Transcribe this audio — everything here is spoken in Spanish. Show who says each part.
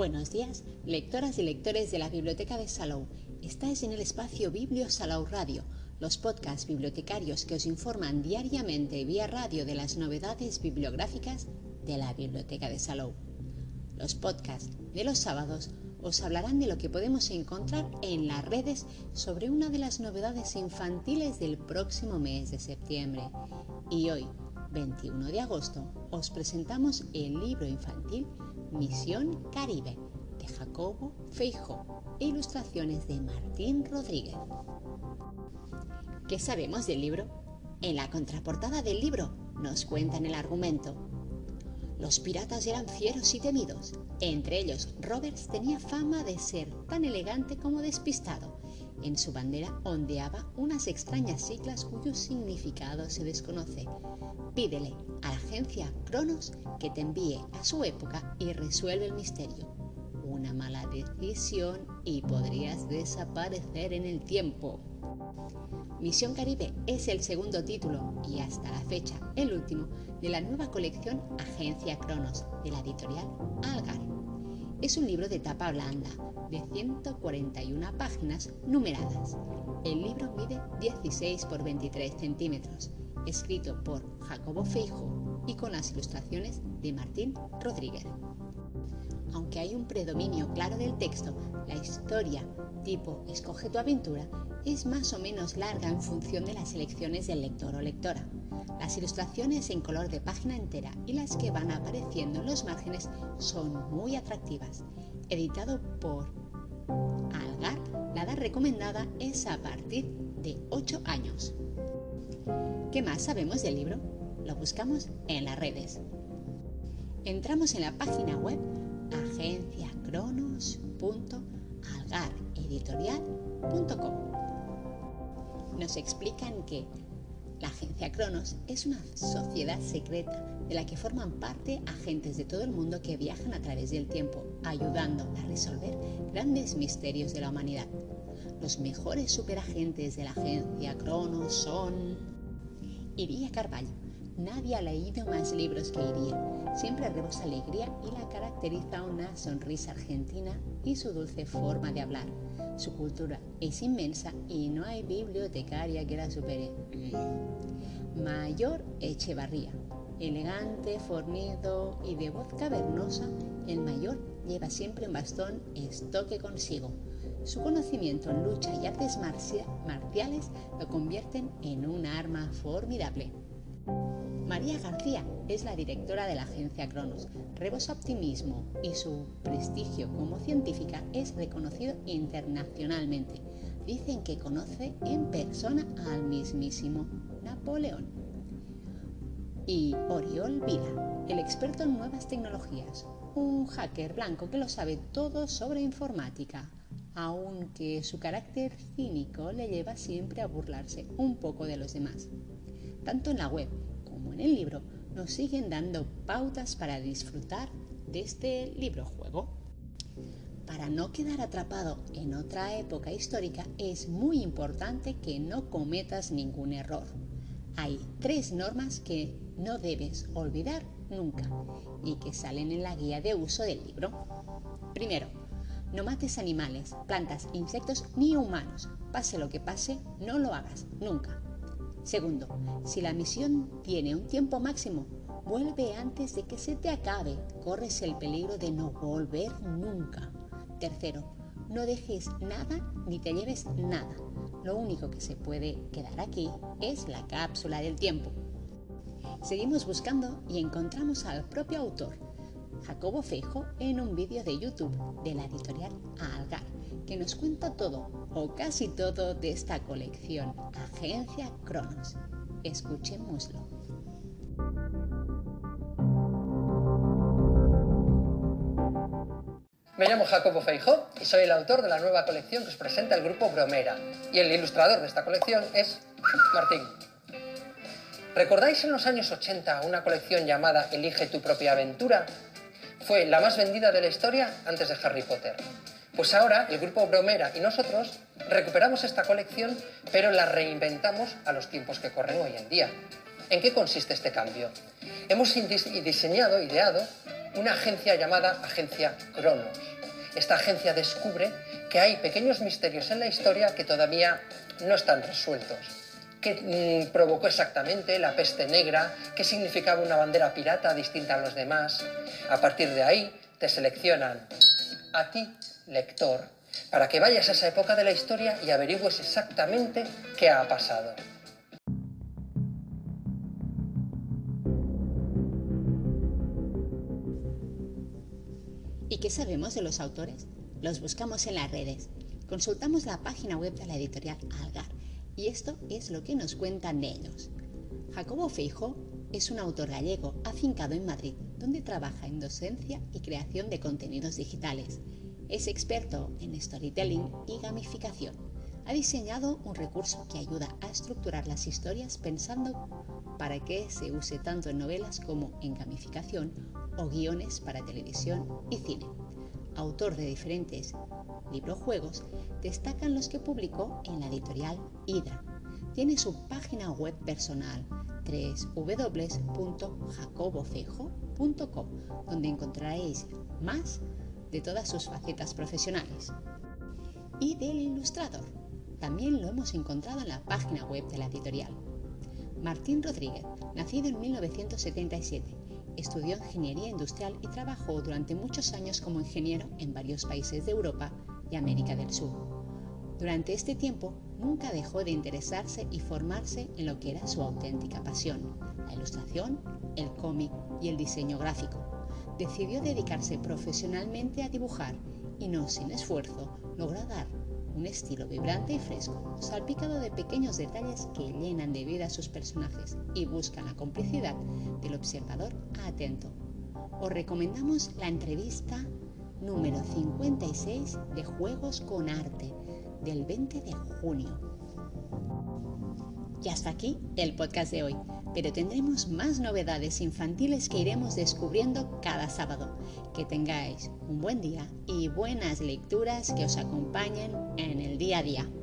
Speaker 1: Buenos días, lectoras y lectores de la Biblioteca de Salou. Estáis en el espacio Biblio Salou Radio, los podcasts bibliotecarios que os informan diariamente vía radio de las novedades bibliográficas de la Biblioteca de Salou. Los podcasts de los sábados os hablarán de lo que podemos encontrar en las redes sobre una de las novedades infantiles del próximo mes de septiembre. Y hoy, 21 de agosto, os presentamos el libro infantil Misión Caribe de Jacobo Feijo e ilustraciones de Martín Rodríguez. ¿Qué sabemos del libro? En la contraportada del libro nos cuentan el argumento. Los piratas eran fieros y temidos. Entre ellos, Roberts tenía fama de ser tan elegante como despistado. En su bandera ondeaba unas extrañas siglas cuyo significado se desconoce. Pídele a la agencia Cronos que te envíe a su época y resuelve el misterio. Una mala decisión y podrías desaparecer en el tiempo. Misión Caribe es el segundo título y hasta la fecha el último de la nueva colección Agencia Cronos de la editorial Algar. Es un libro de tapa blanda de 141 páginas numeradas. El libro mide 16 por 23 centímetros escrito por Jacobo Feijo y con las ilustraciones de Martín Rodríguez. Aunque hay un predominio claro del texto, la historia tipo Escoge tu aventura es más o menos larga en función de las elecciones del lector o lectora. Las ilustraciones en color de página entera y las que van apareciendo en los márgenes son muy atractivas. Editado por Algar, la edad recomendada es a partir de 8 años. ¿Qué más sabemos del libro? Lo buscamos en las redes. Entramos en la página web agenciacronos.algareditorial.com. Nos explican que la Agencia Cronos es una sociedad secreta de la que forman parte agentes de todo el mundo que viajan a través del tiempo, ayudando a resolver grandes misterios de la humanidad. Los mejores superagentes de la Agencia Cronos son Iría Carballo. Nadie ha leído más libros que Iría. Siempre rebosa alegría y la caracteriza una sonrisa argentina y su dulce forma de hablar. Su cultura es inmensa y no hay bibliotecaria que la supere. Mayor Echevarría. Elegante, fornido y de voz cavernosa, el mayor lleva siempre un bastón estoque consigo. Su conocimiento en lucha y artes marciales lo convierten en un arma formidable. María García es la directora de la agencia Cronos. Rebosa optimismo y su prestigio como científica es reconocido internacionalmente. Dicen que conoce en persona al mismísimo Napoleón. Y Oriol Vila, el experto en nuevas tecnologías, un hacker blanco que lo sabe todo sobre informática aunque su carácter cínico le lleva siempre a burlarse un poco de los demás. Tanto en la web el libro nos siguen dando pautas para disfrutar de este libro juego. Para no quedar atrapado en otra época histórica es muy importante que no cometas ningún error. Hay tres normas que no debes olvidar nunca y que salen en la guía de uso del libro. Primero, no mates animales, plantas, insectos ni humanos. Pase lo que pase, no lo hagas, nunca. Segundo, si la misión tiene un tiempo máximo, vuelve antes de que se te acabe. Corres el peligro de no volver nunca. Tercero, no dejes nada ni te lleves nada. Lo único que se puede quedar aquí es la cápsula del tiempo. Seguimos buscando y encontramos al propio autor, Jacobo Feijo en un vídeo de YouTube de la editorial Algar, que nos cuenta todo o casi todo de esta colección Agencia Cronos. Escuchémoslo.
Speaker 2: Me llamo Jacobo Feijo y soy el autor de la nueva colección que os presenta el grupo Bromera. Y el ilustrador de esta colección es Martín. ¿Recordáis en los años 80 una colección llamada Elige tu propia aventura? fue la más vendida de la historia antes de Harry Potter. Pues ahora el grupo Bromera y nosotros recuperamos esta colección, pero la reinventamos a los tiempos que corren hoy en día. ¿En qué consiste este cambio? Hemos diseñado, ideado una agencia llamada Agencia Cronos. Esta agencia descubre que hay pequeños misterios en la historia que todavía no están resueltos. ¿Qué mm, provocó exactamente la peste negra? ¿Qué significaba una bandera pirata distinta a los demás? A partir de ahí te seleccionan a ti, lector, para que vayas a esa época de la historia y averigües exactamente qué ha pasado.
Speaker 1: ¿Y qué sabemos de los autores? Los buscamos en las redes. Consultamos la página web de la editorial Algar y esto es lo que nos cuentan de ellos. Jacobo Feijo es un autor gallego afincado en Madrid, donde trabaja en docencia y creación de contenidos digitales. Es experto en storytelling y gamificación. Ha diseñado un recurso que ayuda a estructurar las historias pensando para que se use tanto en novelas como en gamificación o guiones para televisión y cine. Autor de diferentes librojuegos, destacan los que publicó en la editorial Hydra. Tiene su página web personal www.jacobofejo.com, donde encontraréis más de todas sus facetas profesionales. Y del ilustrador. También lo hemos encontrado en la página web de la editorial. Martín Rodríguez, nacido en 1977, Estudió ingeniería industrial y trabajó durante muchos años como ingeniero en varios países de Europa y América del Sur. Durante este tiempo nunca dejó de interesarse y formarse en lo que era su auténtica pasión, la ilustración, el cómic y el diseño gráfico. Decidió dedicarse profesionalmente a dibujar y no sin esfuerzo logró dar un estilo vibrante y fresco, salpicado de pequeños detalles que llenan de vida a sus personajes y buscan la complicidad del observador atento. Os recomendamos la entrevista número 56 de Juegos con Arte del 20 de junio. Y hasta aquí el podcast de hoy, pero tendremos más novedades infantiles que iremos descubriendo cada sábado. Que tengáis un buen día y buenas lecturas que os acompañen en el día a día.